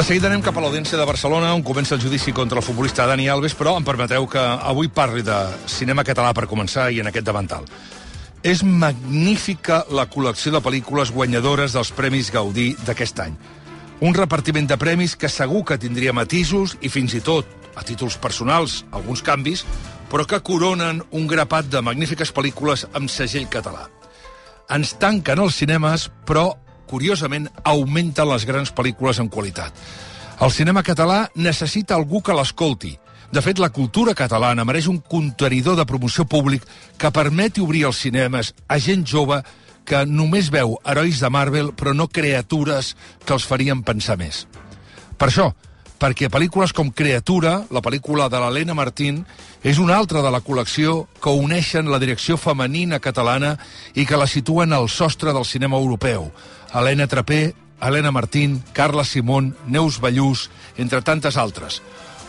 De seguida anem cap a l'Audiència de Barcelona, on comença el judici contra el futbolista Dani Alves, però em permeteu que avui parli de cinema català per començar i en aquest davantal. És magnífica la col·lecció de pel·lícules guanyadores dels Premis Gaudí d'aquest any. Un repartiment de premis que segur que tindria matisos i fins i tot, a títols personals, alguns canvis, però que coronen un grapat de magnífiques pel·lícules amb segell català. Ens tanquen els cinemes, però curiosament, augmenten les grans pel·lícules en qualitat. El cinema català necessita algú que l'escolti. De fet, la cultura catalana mereix un contenidor de promoció públic que permeti obrir els cinemes a gent jove que només veu herois de Marvel però no criatures que els farien pensar més. Per això, perquè pel·lícules com Creatura, la pel·lícula de l'Helena Martín, és una altra de la col·lecció que uneixen la direcció femenina catalana i que la situen al sostre del cinema europeu. Helena Trapé, Helena Martín, Carla Simón, Neus Ballús, entre tantes altres.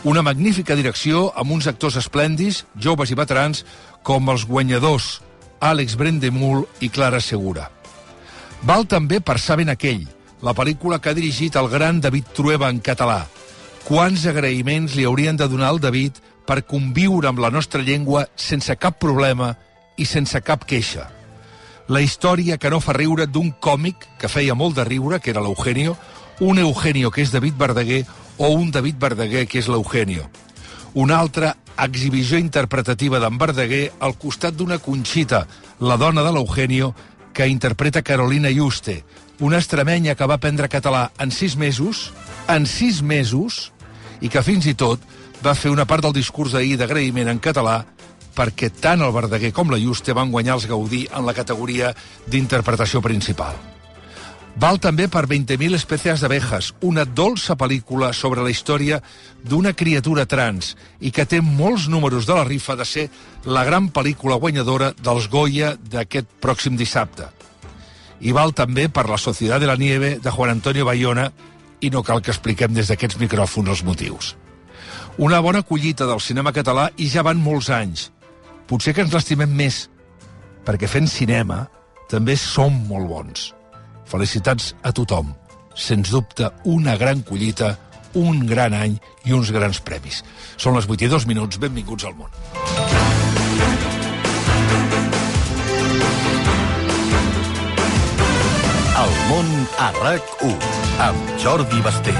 Una magnífica direcció amb uns actors esplèndis, joves i veterans, com els guanyadors Àlex Brendemul i Clara Segura. Val també per Saben aquell, la pel·lícula que ha dirigit el gran David Trueba en català. Quants agraïments li haurien de donar al David per conviure amb la nostra llengua sense cap problema i sense cap queixa. La història que no fa riure d'un còmic que feia molt de riure, que era l'Eugenio, un Eugenio que és David Verdaguer o un David Verdaguer que és l'Eugenio. Una altra exhibició interpretativa d'en Verdaguer al costat d'una Conxita, la dona de l'Eugenio, que interpreta Carolina Juste, una extremenya que va aprendre català en sis mesos, en sis mesos, i que fins i tot va fer una part del discurs d'ahir d'agraïment en català perquè tant el Verdaguer com la Juste van guanyar els Gaudí en la categoria d'interpretació principal. Val també per 20.000 espècies d'abejas, una dolça pel·lícula sobre la història d'una criatura trans i que té molts números de la rifa de ser la gran pel·lícula guanyadora dels Goya d'aquest pròxim dissabte. I val també per La Societat de la Nieve de Juan Antonio Bayona i no cal que expliquem des d'aquests micròfons els motius. Una bona collita del cinema català i ja van molts anys. Potser que ens l'estimem més, perquè fent cinema també som molt bons. Felicitats a tothom. Sens dubte, una gran collita, un gran any i uns grans premis. Són les 8 i 2 minuts. Benvinguts al món. El món a RAC1 amb Jordi Basté.